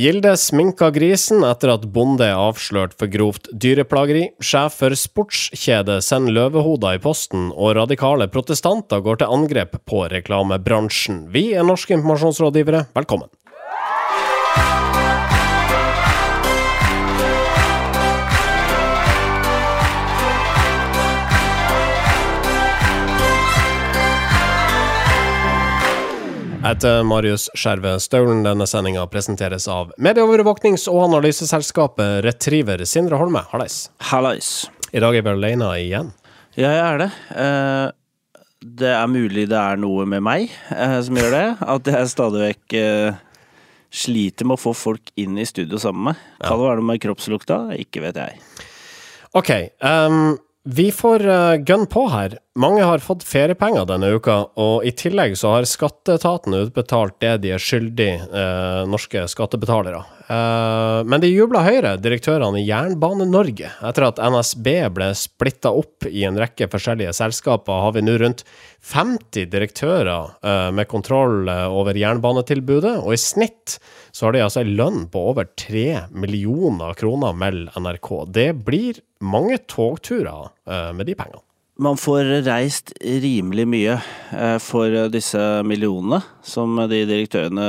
Gilde sminka grisen etter at bonde er avslørt for grovt dyreplageri. Sjef for sportskjede sender løvehoder i posten, og radikale protestanter går til angrep på reklamebransjen. Vi er norske informasjonsrådgivere, velkommen. Jeg heter Marius Skjerve Staulen. Denne sendinga presenteres av medieovervåknings- og analyseselskapet Retriever. Sindre Holme, hallais. Hallais. I dag er vi alene igjen. Ja, jeg er det. Uh det er mulig det er noe med meg eh, som gjør det. At jeg stadig vekk eh, sliter med å få folk inn i studio sammen med meg. Kan det være noe med kroppslukta? Ikke vet jeg. Ok. Um, vi får uh, gun på her. Mange har fått feriepenger denne uka, og i tillegg så har skatteetaten utbetalt det de er skyldig eh, norske skattebetalere. Eh, men de jubla Høyre, direktørene i Jernbane-Norge. Etter at NSB ble splitta opp i en rekke forskjellige selskaper, har vi nå rundt 50 direktører med kontroll over jernbanetilbudet, og i snitt så har de altså en lønn på over 3 millioner kroner, melder NRK. Det blir mange togturer med de pengene man får reist rimelig mye eh, for disse millionene som de direktørene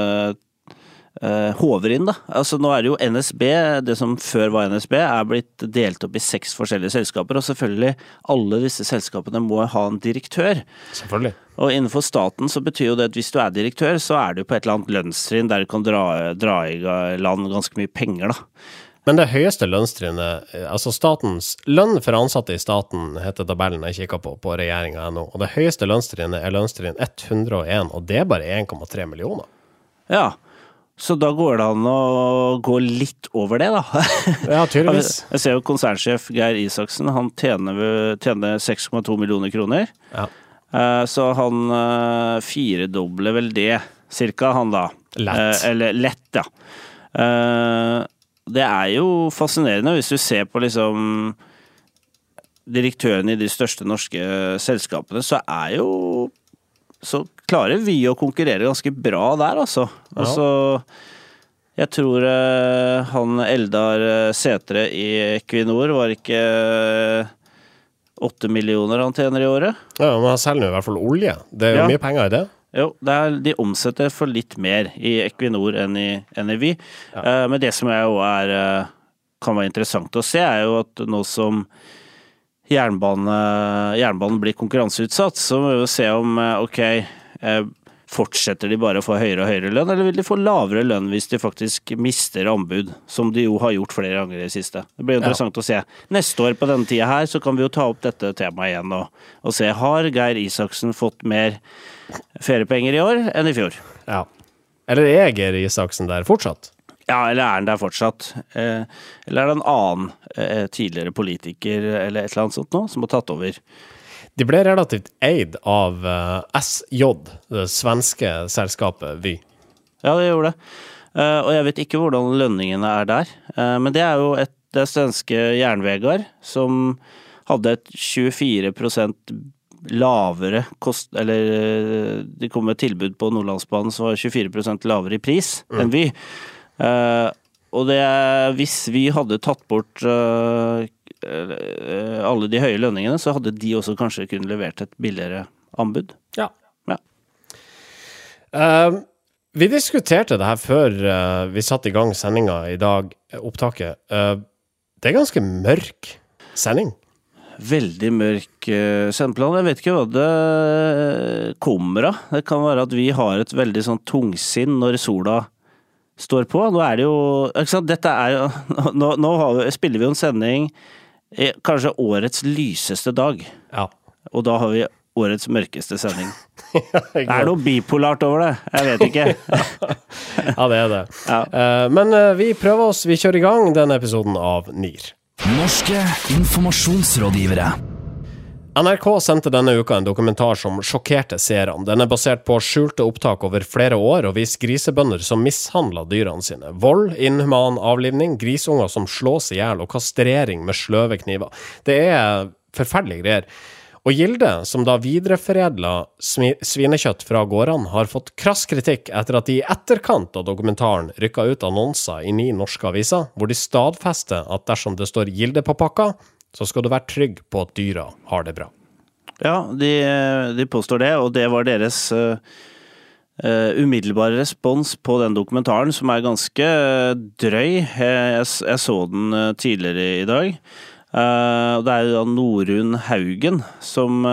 eh, håver inn, da. Altså nå er det jo NSB, det som før var NSB, er blitt delt opp i seks forskjellige selskaper. Og selvfølgelig, alle disse selskapene må ha en direktør. Selvfølgelig. Og innenfor staten så betyr jo det at hvis du er direktør, så er du på et eller annet lønnstrinn der du kan dra, dra i land ganske mye penger, da. Men det høyeste lønnstrinnet, altså statens lønn for ansatte i staten, heter tabellen jeg kikka på på regjeringa.no, og det høyeste lønnstrinnet er lønnstrinn 101, og det er bare 1,3 millioner. Ja, så da går det an å gå litt over det, da. Ja, tydeligvis. Jeg ser jo konsernsjef Geir Isaksen, han tjener, tjener 6,2 millioner kroner. Ja. Så han firedobler vel det, cirka, han da. Lett. Eller lett, ja det er jo fascinerende hvis du ser på liksom direktørene i de største norske selskapene, så er jo Så klarer vi å konkurrere ganske bra der, altså. Ja. Altså jeg tror uh, han Eldar Setre i Equinor var ikke åtte uh, millioner han tjener i året. Ja, men han selger jo i hvert fall olje. Det er jo ja. mye penger i det. Jo, er, de omsetter for litt mer i Equinor enn i, enn i Vy. Ja. Uh, men det som er uh, kan være interessant å se, er jo at nå som jernbane, jernbanen blir konkurranseutsatt, så må vi jo se om uh, ok, fortsetter de bare å få høyere og høyere lønn, eller vil de få lavere lønn hvis de faktisk mister anbud, som de jo har gjort flere ganger i det siste. Det blir interessant ja. å se. Neste år på denne tida her så kan vi jo ta opp dette temaet igjen og, og se har Geir Isaksen fått mer feriepenger i år enn i fjor. Ja. Eller er Geir Isaksen der fortsatt? Ja, eller er han der fortsatt? Eh, eller er det en annen eh, tidligere politiker eller et eller annet sånt nå, som har tatt over? De ble relativt eid av eh, SJ, det svenske selskapet Vy. Ja, det gjorde det. Og jeg vet ikke hvordan lønningene er der. Men det er jo et, det svenske Jernvegar som hadde et 24% lavere kost... Eller det kom et tilbud på Nordlandsbanen som var 24% lavere i pris mm. enn Vy. Uh, og det Hvis vi hadde tatt bort uh, alle de høye lønningene, så hadde de også kanskje kunnet levert et billigere anbud. Ja. ja. Uh, vi diskuterte det her før vi satte i gang sendinga i dag, opptaket. det er ganske mørk sending veldig mørk uh, sendeplan. Jeg vet ikke hva det kommer av. Det kan være at vi har et veldig sånn tungsinn når sola står på. Nå er det jo ikke sant? Dette er jo Nå, nå vi, spiller vi jo en sending kanskje årets lyseste dag. Ja. Og da har vi årets mørkeste sending. det er noe bipolart over det. Jeg vet ikke. ja, det er det. Ja. Uh, men uh, vi prøver oss. Vi kjører i gang denne episoden av NIR. Norske informasjonsrådgivere. NRK sendte denne uka en dokumentar som sjokkerte seerne. Den er basert på skjulte opptak over flere år og viser grisebønder som mishandler dyrene sine. Vold, inhuman avlivning, grisunger som slås i hjel og kastrering med sløve kniver. Det er forferdelige greier. Og Gilde, som da videreforedla svinekjøtt fra gårdene, har fått krass kritikk etter at de i etterkant av dokumentaren rykka ut annonser i ni norske aviser, hvor de stadfester at dersom det står Gilde på pakka, så skal du være trygg på at dyra har det bra. Ja, de, de påstår det, og det var deres Uh, eh, umiddelbare respons på den dokumentaren, som er ganske eh, drøy. Jeg, jeg, så den eh, tidligere i dag. Eh, det er da Norun Haugen som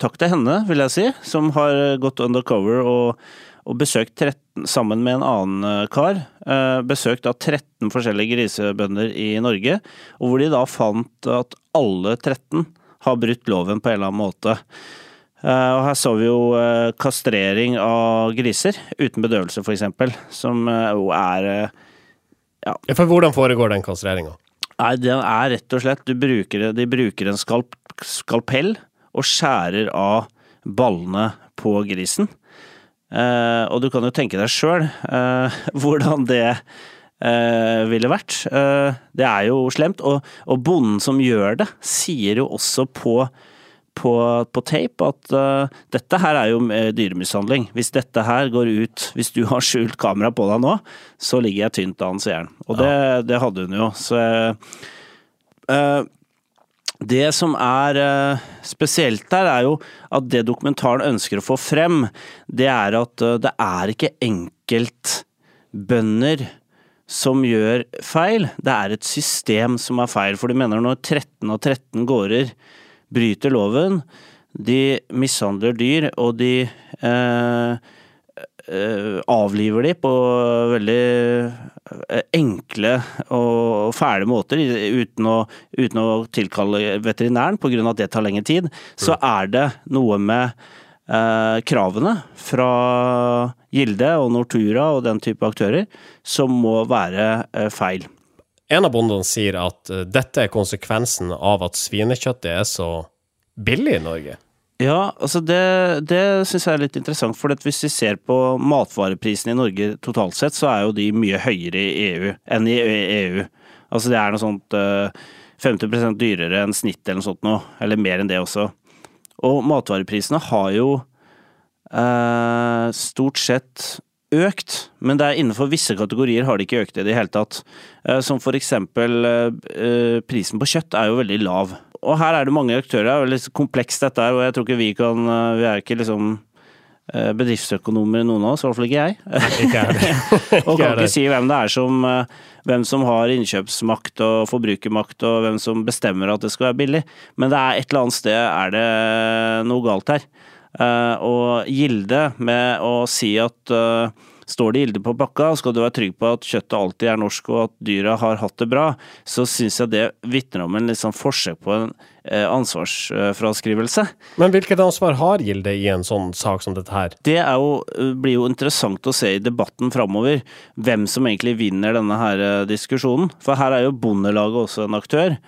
Takk til henne, vil jeg si. Som har gått undercover og, og besøkt 13, sammen med en annen eh, kar. eh, besøkt da 13 forskjellige grisebønder i Norge, og hvor de da fant at alle 13 har brutt loven på en eller annen måte. Eh, og her så vi jo kastrering av griser uten bedøvelse, eksempel, som jo er Ja, For hvordan foregår den kastreringa? Nei, den er rett og slett du bruker, De bruker en skalp, skalpell og skjærer av ballene på grisen. Eh, og du kan jo tenke deg sjøl eh, hvordan det eh, ville vært. Det er jo slemt. Og, og bonden som gjør det, sier jo også på på, på tape at uh, dette her er jo dyremishandling. Hvis dette her går ut, hvis du har skjult kamera på deg nå, så ligger jeg tynt an, sier han. Og det, det hadde hun jo. Så eh, det som er eh, spesielt der, er jo at det dokumentaren ønsker å få frem, det er at eh, det er ikke enkeltbønder som gjør feil, det er et system som er feil. For de mener når 13 av 13 gårder bryter loven, de mishandler dyr, og de eh, avliver de på veldig eh, enkle og fæle måter, uten å, uten å tilkalle veterinæren pga. at det tar lengre tid, så er det noe med eh, kravene fra Gilde og Nortura og den type aktører som må være eh, feil. En av bondene sier at eh, dette er konsekvensen av at svinekjøttet er så billig i Norge. Ja, altså det, det syns jeg er litt interessant, for hvis vi ser på matvareprisene i Norge totalt sett, så er jo de mye høyere i EU enn i EU. Altså det er noe sånt eh, 50% dyrere enn snitt eller noe sånt noe, eller mer enn det også. Og matvareprisene har jo eh, stort sett økt, men det er innenfor visse kategorier har de ikke økt i det hele tatt. Eh, som for eksempel eh, prisen på kjøtt er jo veldig lav. Og her er det mange aktører, det er veldig komplekst dette her, og jeg tror ikke vi kan eh, Vi er ikke liksom eh, bedriftsøkonomer noen av oss, i hvert fall ikke jeg. Ikke er det. og kan ikke si hvem det er som eh, hvem som har innkjøpsmakt og forbrukermakt, og hvem som bestemmer at det skal være billig. Men det er et eller annet sted er det noe galt her. Og Gilde med å si at Står det Gilde på pakka, skal du være trygg på at kjøttet alltid er norsk og at dyra har hatt det bra, så syns jeg det vitner om en liksom forsøk på en eh, ansvarsfraskrivelse. Men hvilket ansvar har Gilde i en sånn sak som dette her? Det jo, blir jo interessant å se i debatten framover, hvem som egentlig vinner denne her eh, diskusjonen. For her er jo Bondelaget også en aktør.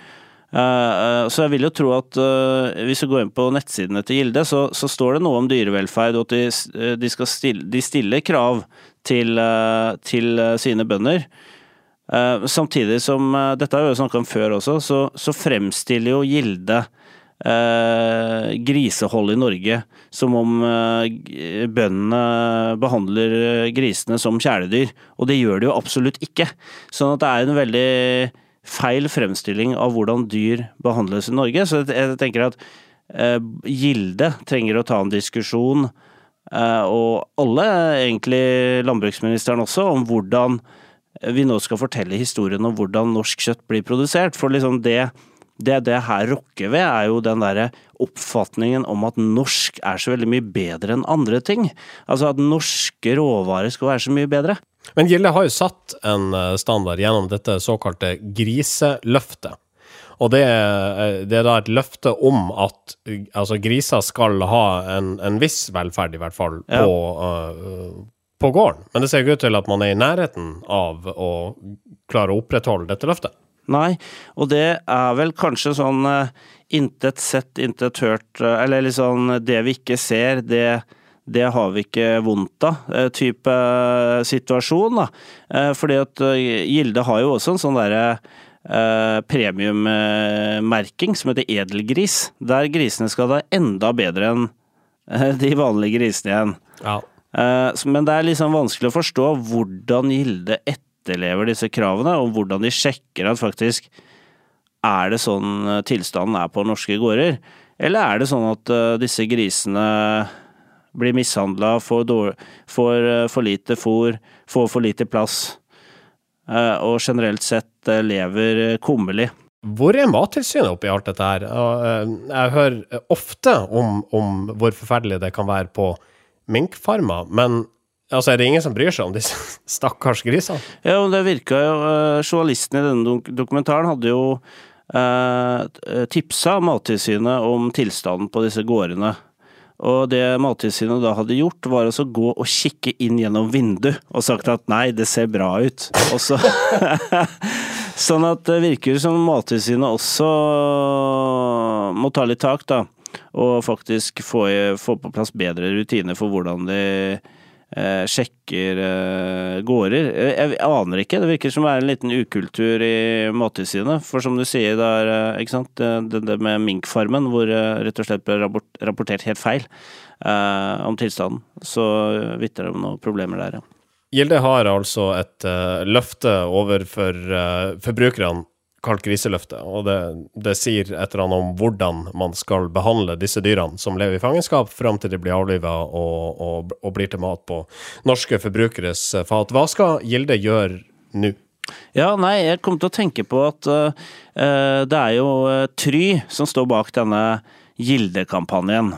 Eh, eh, Så jeg vil jo tro at eh, hvis du går inn på nettsidene til Gilde, så, så står det noe om dyrevelferd, og at de, de, stille, de stiller krav til, til sine bønder. Samtidig som, dette har vi jo snakket om før også, så, så fremstiller jo Gilde eh, grisehold i Norge som om eh, bøndene behandler eh, grisene som kjæledyr, og det gjør de jo absolutt ikke. Sånn at det er en veldig feil fremstilling av hvordan dyr behandles i Norge. Så jeg, tenker at eh, Gilde trenger å ta en diskusjon, eh, og alle, egentlig landbruksministeren også, om hvordan vi nå skal fortelle historien om hvordan norsk kjøtt blir produsert. For liksom det det det her rokker ved, er jo den derre oppfatningen om at norsk er så veldig mye bedre enn andre ting. Altså at norske råvarer skal være så mye bedre. Men Gilde har jo satt en eh, standard gjennom dette såkalte griseløftet. Og det eh, det er da et løfte om at eh, altså, griser skal ha en, en viss velferd, i hvert fall, Ja. på, uh, på gården. Men det ser ikke ut til at man er i nærheten av å klare å opprettholde dette løftet. Nei, og det er vel kanskje sånn eh, intet sett, intet hørt, eh, eller sånn det vi ikke ser, det, det har vi ikke vondt av, eh, type situasjon, da. Fordi at Gilde har jo også en sånn derre eh, premiummerking som heter edelgris, der grisene skal da enda bedre enn de vanlige grisene igjen. Ja. Men det er liksom vanskelig å forstå hvordan Gilde etterlever disse kravene, og hvordan de sjekker at faktisk er det sånn eh, tilstanden er på norske gårder. Eller er det sånn at eh, disse grisene blir mishandla, får, får eh, for lite fôr, får for lite plass, og generelt sett lever kummerlig. Hvor er Mattilsynet oppi alt dette her? Jeg hører ofte om, om hvor forferdelig det kan være på minkfarmer, men altså, er det ingen som bryr seg om disse stakkars grisene? Ja, det virka jo eh, Journalisten i denne dokumentaren hadde jo eh, tipsa Mattilsynet om tilstanden på disse gårdene. Og det Mattilsynet da hadde gjort, var altså gå og kikke inn gjennom vinduet og sagt at nei, det ser bra ut. Så Sånn at det virker som Mattilsynet også må ta litt tak, da. Og faktisk få, få på plass bedre rutiner for hvordan de sjekker eh, gårder. Jeg, jeg aner ikke, det virker som det er en liten ukultur i Mattilsynet. For som du sier, det er eh, ikke sant, det, det, med minkfarmen, hvor eh, rett og slett ble rapportert helt feil eh, om tilstanden. Så vitner det om noen problemer der, ja. Gilde har altså et uh, løfte overfor uh, forbrukerne kalt griseløftet, og det, det sier et eller annet om hvordan man skal behandle disse dyrene som lever i fangenskap, fram til de blir avliva og, og, og blir til mat på norske forbrukeres fat. Hva skal Gilde gjøre nå? Ja, nei, jeg kom til å tenke på at uh, det er jo uh, Try som står bak denne Gilde-kampanjen.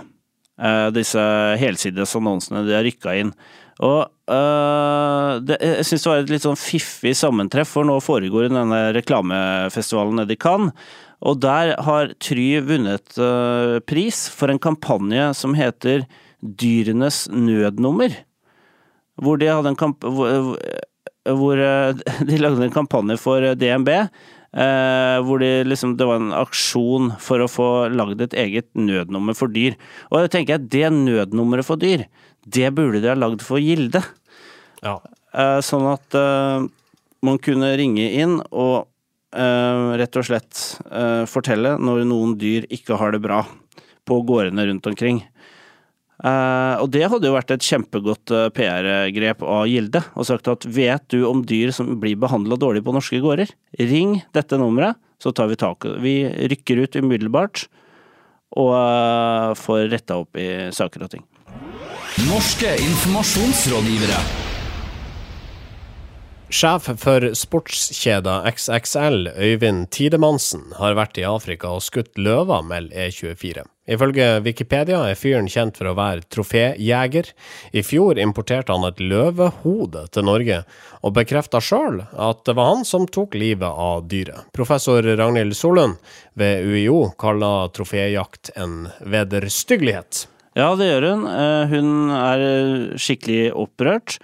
Uh, disse helsides annonsene de har rykka inn. Og det, jeg syns det var et litt sånn fiffig sammentreff, for nå foregår denne reklamefestivalen nede i Cannes. Og der har Try vunnet pris for en kampanje som heter Dyrenes nødnummer. Hvor de hadde en kamp... Hvor, hvor de lagde en kampanje for DNB. Eh, hvor de liksom, det var en aksjon for å få lagd et eget nødnummer for dyr. Og jeg tenker at det nødnummeret for dyr, det burde de ha lagd for Gilde. Ja. Eh, sånn at eh, man kunne ringe inn og eh, rett og slett eh, fortelle når noen dyr ikke har det bra på gårdene rundt omkring. Eh, og det hadde jo vært et kjempegodt eh, PR-grep av Gilde, og sagt at vet du om dyr som blir behandla dårlig på norske gårder, ring dette nummeret, så tar vi tak. Vi rykker ut umiddelbart og får retta opp i saker og ting. Norske informasjonsrådgivere. Sjef for sportskjeda XXL, Øyvind Tidemansen, har vært i Afrika og skutt løver, melder E24. Ifølge Wikipedia er fyren kjent for å være troféjeger. I fjor importerte han et løvehode til Norge, og bekrefta sjøl at det var han som tok livet av dyret. Professor Ragnhild Solund ved UiO kaller troféjakt en vederstyggelighet. Ja, det gjør hun. Eh, Hun er skikkelig opprørt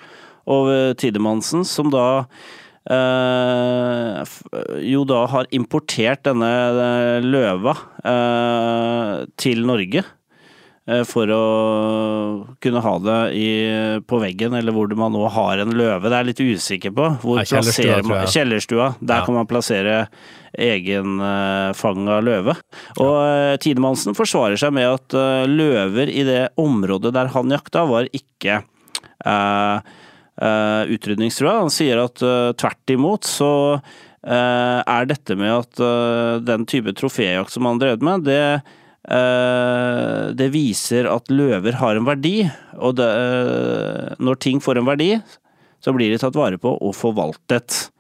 over Tidemannsen, som da Uh, jo da har importert denne eh, løva uh, til Norge. Uh, For å kunne ha det i, på veggen, eller hvor man nå har en løve. Det er jeg litt usikker på. Hvor Nei, kjellerstua, man- Kjellerstua. Der Ja. kan man plassere egen uh, fanga løve. Og uh, Tidemannsen forsvarer seg med at eh, løver i det området der han jakta, var ikke uh, utrydningstrua. Han sier at eh, tvert imot så eh, er dette med at eh, den type troféjakt som han drev med, det eh, det viser at løver har en verdi, og det, eh, når ting får en verdi, så blir de tatt vare på og forvaltet.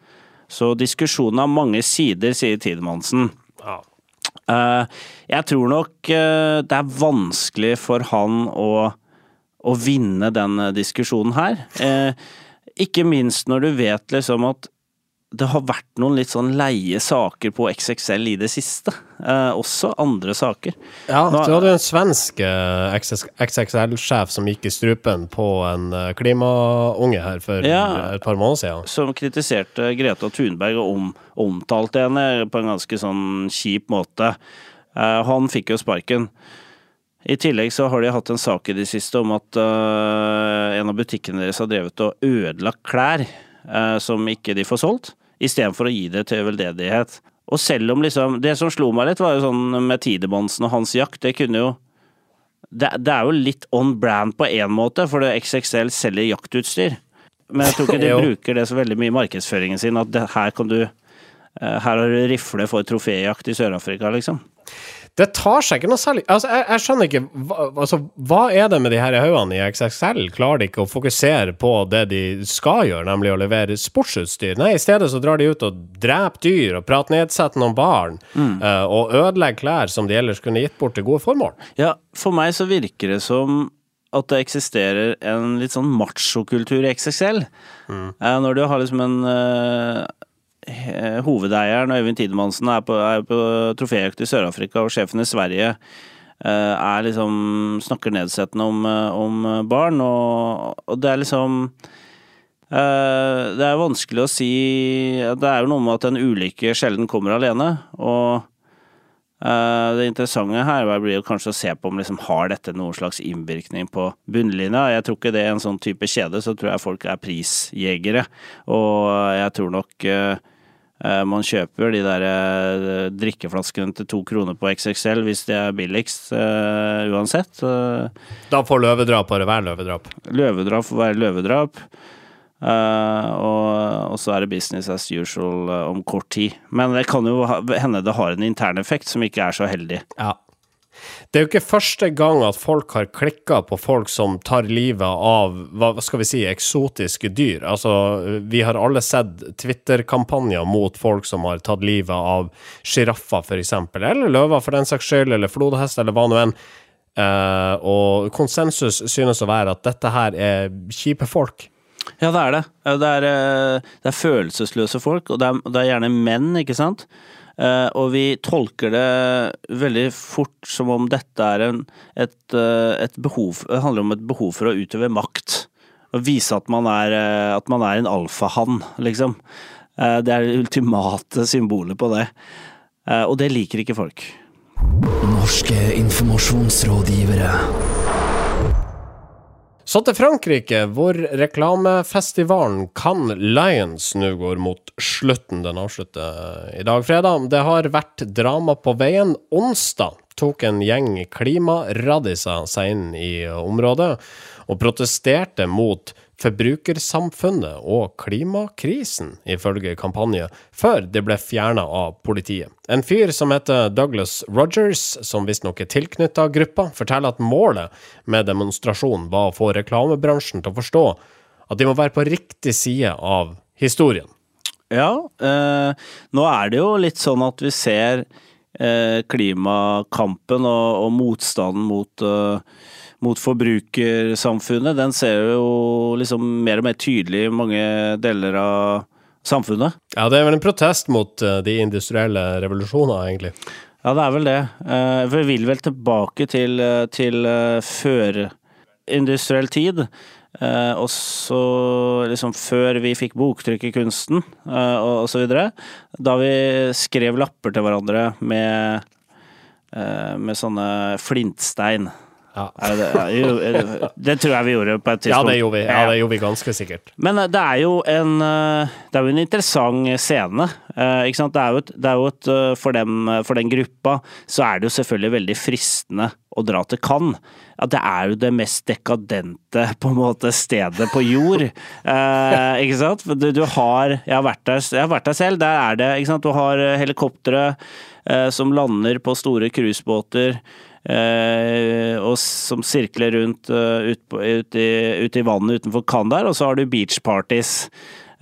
Så diskusjonen har mange sider, sier Tidemansen. Ja. Eh, jeg tror nok eh, det er vanskelig for han å, å vinne den eh, diskusjonen her. Eh, ikke minst når du vet liksom at det har vært noen litt sånn leie saker på XXL i det siste. Eh, også andre saker. Ja, Nå- du hadde en svensk eh, XXL-sjef som gikk i strupen på en eh, klimaunge her for Ja. et par måneder siden. som kritiserte Greta Thunberg og om, omtalte henne på en ganske sånn kjip måte. Eh, han fikk jo sparken. I tillegg så har de hatt en sak i det siste om at uh, en av butikkene deres har drevet og ødelagt klær uh, som ikke de får solgt, istedenfor å gi det til veldedighet. Og selv om liksom Det som slo meg litt, var jo sånn med Tidemansen og hans jakt, det kunne jo det, det er jo litt on brand på én måte, for det XXL selger jaktutstyr. Men jeg tror ikke de bruker det så veldig mye i markedsføringen sin, at det, her kan du eh, Her har du rifle for troféjakt i Sør-Afrika, liksom. Det tar seg ikke noe særlig Altså, jeg, jeg skjønner ikke hva, altså, hva er det med de her haugene i XXL? Klarer de ikke å fokusere på det de skal gjøre, nemlig å levere sportsutstyr? Nei, i stedet så drar de ut og dreper dyr og prater nedsettende om barn, eh, og ødelegger klær som de ellers kunne gitt bort til gode formål. Ja, for meg så virker det som at det eksisterer en litt sånn machokultur i XXL. Eh, Når du har liksom en he- Hovedeieren, Øyvind Tidemansen, er på, er på troféjakt i Sør-Afrika, og sjefen i Sverige eh, er liksom snakker nedsettende om, eh, om barn, og, og det er liksom eh, Det er vanskelig å si Det er jo noe med at en ulykke sjelden kommer alene, og Det interessante her blir jo kanskje å se på om liksom har dette noen slags innvirkning på bunnlinja. Jeg tror ikke det er en sånn type kjede, så tror jeg folk er prisjegere. Og jeg tror nok eh, man kjøper de der eh, drikkeflaskene til to kroner på XXL hvis de er billigst, uh, uansett. Eh, Da får løvedrap bare være løvedrap. Løvedrap får være løvedrap. Uh, og, og så er det business as usual eh, om kort tid. Men det kan jo hende det har en intern effekt som ikke er så heldig. Ja. Det er jo ikke første gang at folk har klikka på folk som tar livet av hva skal vi si, eksotiske dyr. Altså, vi har alle sett Twitter-kampanjer mot folk som har tatt livet av sjiraffer, f.eks., eller løver for den saks skyld, eller flodhest, eller hva nå enn. Uh, og konsensus synes å være at dette her er kjipe folk. Ja, det er det. Det er, eh, det er følelsesløse folk, og det er, det er gjerne menn, ikke sant? Eh, og vi tolker det veldig fort som om dette er en, et, eh, et behov Det handler om et behov for å utøve makt. Å vise at man er, eh, at man er en alfahann, liksom. Det er det ultimate symbolet på det. Og det liker ikke folk. Norske informasjonsrådgivere. Så til Frankrike, hvor reklamefestivalen Cannes Lions nå går mot slutten. Den avslutter i dag, fredag. Det har vært drama på veien. Onsdag tok en gjeng klimaradiser seg inn i området og protesterte mot forbrukersamfunnet og klimakrisen, ifølge kampanje, før det ble fjerna av politiet. En fyr som heter Douglas Rogers, som visstnok er tilknytta gruppa, forteller at målet med demonstrasjonen var å få reklamebransjen til å forstå at de må være på riktig side av historien. Ja, eh, nå er det jo litt sånn at vi ser eh, klimakampen og, og motstanden mot, eh, mot forbrukersamfunnet. Den ser vi jo liksom mer og mer tydelig i mange deler av samfunnet. Ja, det er vel en protest mot eh, de industrielle revolusjoner, egentlig. Ja, det er vel det. Eh, vi vil vel tilbake til, eh, til førindustriell tid. Eh, også liksom før vi fikk boktrykk i kunsten, eh, og, osv. Da vi skrev lapper til hverandre med, eh, med sånne flintstein. Ja. Er det, det, det tror jeg vi gjorde på et Ja, tidspunkt. det gjorde vi, ja, det gjorde vi ganske sikkert. Men eh, det er jo en eh, Det er jo en interessant scene. eh, Ikke sant? Det er jo et, det er jo et for, dem, for den gruppa så er det jo selvfølgelig veldig fristende å dra til Cannes. At det er jo det mest dekadente på en måte stedet på jord. Eh, ikke sant? Du, du har Jeg har vært der, jeg har vært der selv. Der er det ikke sant? Du har helikoptre eh, som lander på store cruisebåter. Eh, og som sirkler rundt uh, ut, på, ut, i, ut i vannet utenfor Cannes der, og så har du beach parties.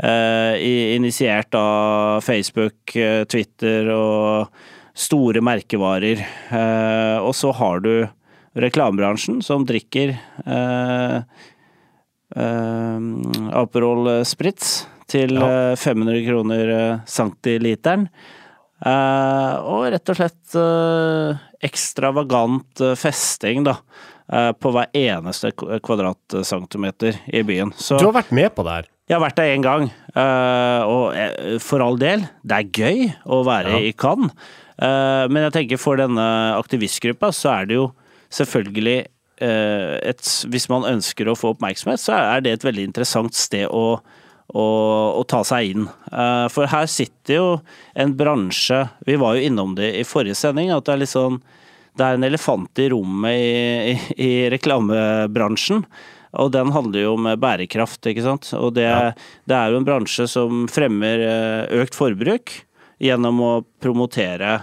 initiert av Facebook, eh, Twitter og store merkevarer. Eh, og så har du reklamebransjen som drikker eh, eh, Aperol Spritz til Ja. eh, 500 kroner eh, centiliteren. Eh, og rett og slett eh, ekstravagant eh, festing, da. på hver eneste kvadratcentimeter i byen. Så Du har vært med på det her. jeg har vært der én gang, og for all del, det er gøy å være Ja. i Cannes. Men jeg tenker for denne aktivistgruppa så er det jo selvfølgelig et, Hvis man ønsker å få oppmerksomhet, så er det et veldig interessant sted å, å, ta seg inn. Eh, For her sitter jo en bransje Vi var jo innom det i forrige sending, at det er litt sånn Det er en elefant i rommet i, i, i reklamebransjen. Og den handler jo om bærekraft, ikke sant. Og det, det er jo en bransje som fremmer eh, økt forbruk gjennom å promotere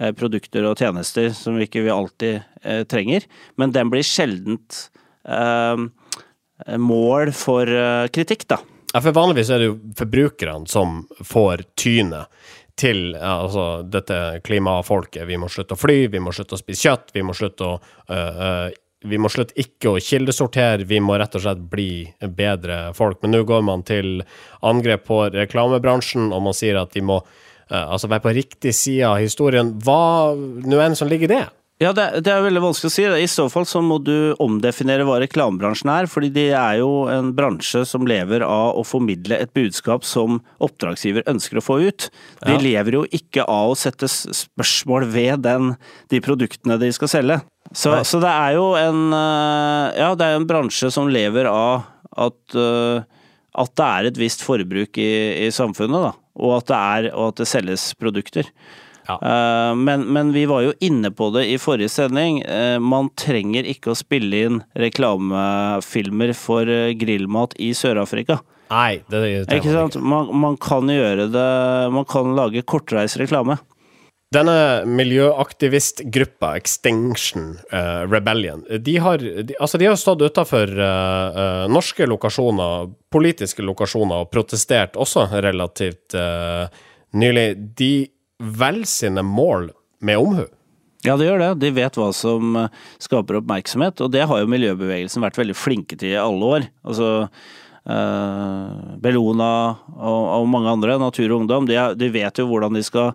eh, produkter og tjenester som vi ikke alltid trenger. Men den blir sjeldent eh, mål for kritikk, da. Ja, for vanligvis er det jo forbrukerne som får tynet til altså, dette klimafolket. Vi må slutte å fly, vi må slutte å spise kjøtt, vi må slutte å øh, øh, vi må slutte ikke å kildesortere, vi må rett og slett bli bedre folk. Men nå går man til angrep på reklamebransjen, og man sier at de må øh, altså være på riktig side av historien. Hva nå enn som ligger i det? Ja, det, det er veldig vanskelig å si. I så fall så må du omdefinere hva reklamebransjen er, fordi det er jo en bransje som lever av å formidle et budskap som oppdragsgiver ønsker å få ut. De Ja. lever jo ikke av å sette spørsmål ved den, de produktene de skal selge. Så, så det er jo en eh, Ja, det er en bransje som lever av at eh, at det er et visst forbruk i, i samfunnet, da. Og at det, er, og at det selges produkter. Ja. Eh, men, men vi var jo inne på det i forrige sending. Eh, man trenger ikke å spille inn reklamefilmer for eh, grillmat i Sør-Afrika. Nei, det, det det Ikke man sant? Man, man kan gjøre det Man kan lage kortreist reklame. Denne miljøaktivistgruppa Extinction Rebellion, de har, de, altså de har stått utafor norske lokasjoner, politiske lokasjoner, og protestert også relativt uh, nylig. De velger sine mål med omhu. Ja, det gjør det. De vet hva som eh, skaper oppmerksomhet, og det har jo miljøbevegelsen vært veldig flinke til i alle år. Altså eh, Bellona og, og mange andre, Natur og Ungdom, de, de vet jo hvordan de skal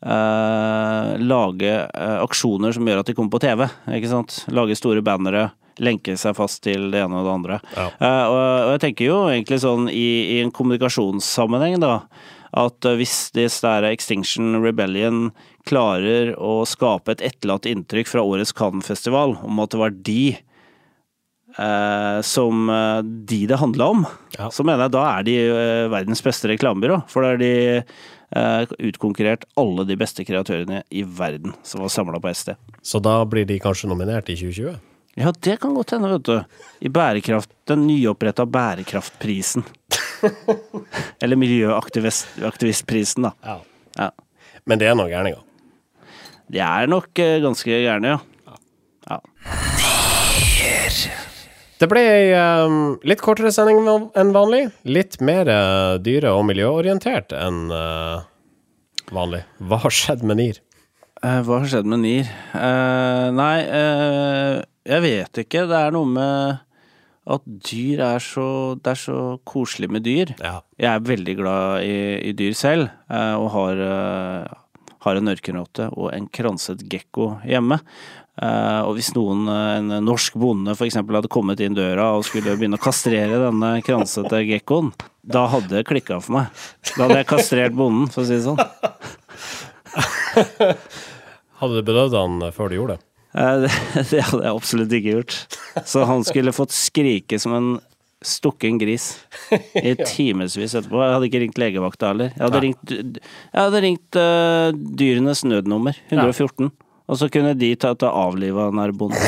eh, lage eh, aksjoner som gjør at de kommer på TV. Ikke sant? Lage store bannere. Lenke seg fast til det ene og det andre. Ja. Eh, og, og jeg tenker jo egentlig sånn i, i en kommunikasjonssammenheng, da, at eh, hvis disse der Extinction Rebellion klarer å skape et etterlatt inntrykk fra årets Cannes-festival om at det var de eh, som eh, de det handla om, Ja. så mener jeg da er de eh, verdens beste reklamebyrå. For da har de eh, utkonkurrert alle de beste kreatørene i verden som var samla på ett sted. Så da blir de kanskje nominert i 2020? Ja, det kan godt hende, vet du. I bærekraft, den nyoppretta Bærekraftprisen. Eller Miljøaktivistprisen, da. Ja. Ja. Men det er noen gærninger. De er nok eh, ganske gærne, ja. ja. Det ble ei um, litt kortere sending enn vanlig. Litt mer uh, dyre- og miljøorientert enn uh, vanlig. Hva har skjedd med NIR? Uh, hva har skjedd med NIR? Eh, nei, eh, jeg vet ikke. Det er noe med at dyr er så Det er så koselig med dyr. Ja. Jeg er veldig glad i, i dyr selv, eh, og har, eh, har en ørkenrotte og en kranset gekko hjemme. Eh, og hvis noen, en norsk bonde eksempel, hadde kommet inn døra og skulle begynne å kastrere denne kransete gekkoen, da hadde det klikka for meg. Da hadde jeg kastrert bonden, for å si det sånn. Hadde du bedøvd han før du gjorde det? Eh, Det, det hadde jeg absolutt ikke gjort. Så han skulle fått skrike som en stukken gris i timevis etterpå. Jeg hadde ikke ringt legevakta heller. Jeg hadde Nei. ringt, jeg hadde ringt uh, dyrenes nødnummer, 114. Og så kunne de ta, ta avlivet av den.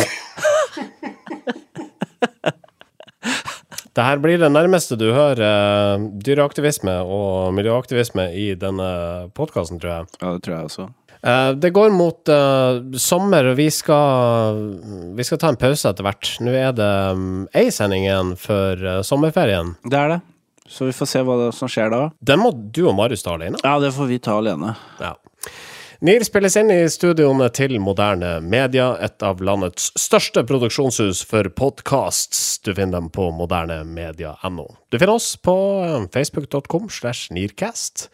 Det her blir det nærmeste du hører eh, dyreaktivisme og miljøaktivisme i denne podkasten, tror jeg. Ja, det tror jeg også. Eh, det går mot eh, sommer, og vi skal, vi skal ta en pause etter hvert. Nå er det um, ei sending igjen før eh, sommerferien. Det er det. Så vi får se hva som skjer da. Den må du og Marius ta alene. Ja, det får vi ta alene. Ja. NIR spilles inn i studioene til Moderne Media, et av landets største produksjonshus for podcasts. Du finner dem på modernemedia.no. Du finner oss på eh, facebook.com slash nearcast,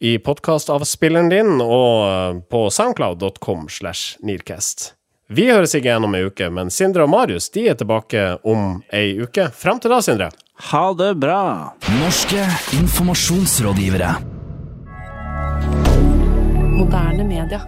i podkastavspilleren din, og på soundcloud.com slash nearcast. Vi høres ikke igjen om ei uke, men Sindre og Marius de er tilbake om ei uke. Fram til da, Sindre. Ha det bra! Norske informasjonsrådgivere. Moderne media.